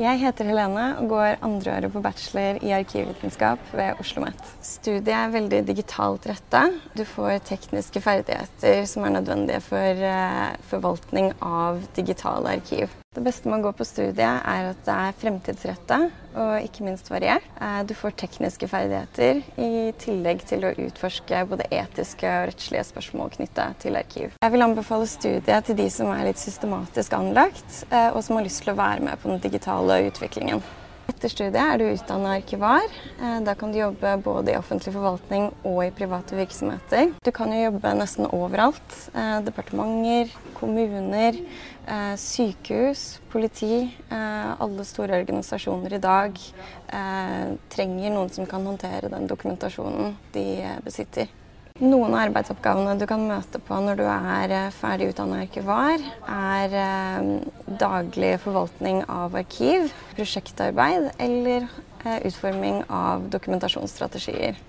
Jeg heter Helene og går andreåret på bachelor i arkivvitenskap ved Oslo OsloMet. Studiet er veldig digitalt retta. Du får tekniske ferdigheter som er nødvendige for eh, forvaltning av digitale arkiv. Det beste med å gå på studiet er at det er fremtidsretta og ikke minst variert. Eh, du får tekniske ferdigheter i tillegg til å utforske både etiske og rettslige spørsmål knytta til arkiv. Jeg vil anbefale studiet til de som er litt systematisk anlagt, eh, og som har lyst til å være med på den digitale utviklingen. Etter studiet er du utdanna arkivar. Eh, da kan du jobbe både i offentlig forvaltning og i private virksomheter. Du kan jo jobbe nesten overalt. Eh, departementer, kommuner, eh, sykehus, politi. Alle store organisasjoner i dag trenger noen som kan håndtere den dokumentasjonen de besitter. Noen av arbeidsoppgavene du kan møte på når du er eh, ferdig utdanna arkivar, er eh, daglig forvaltning av arkiv, prosjektarbeid eller eh, utforming av dokumentasjonsstrategier.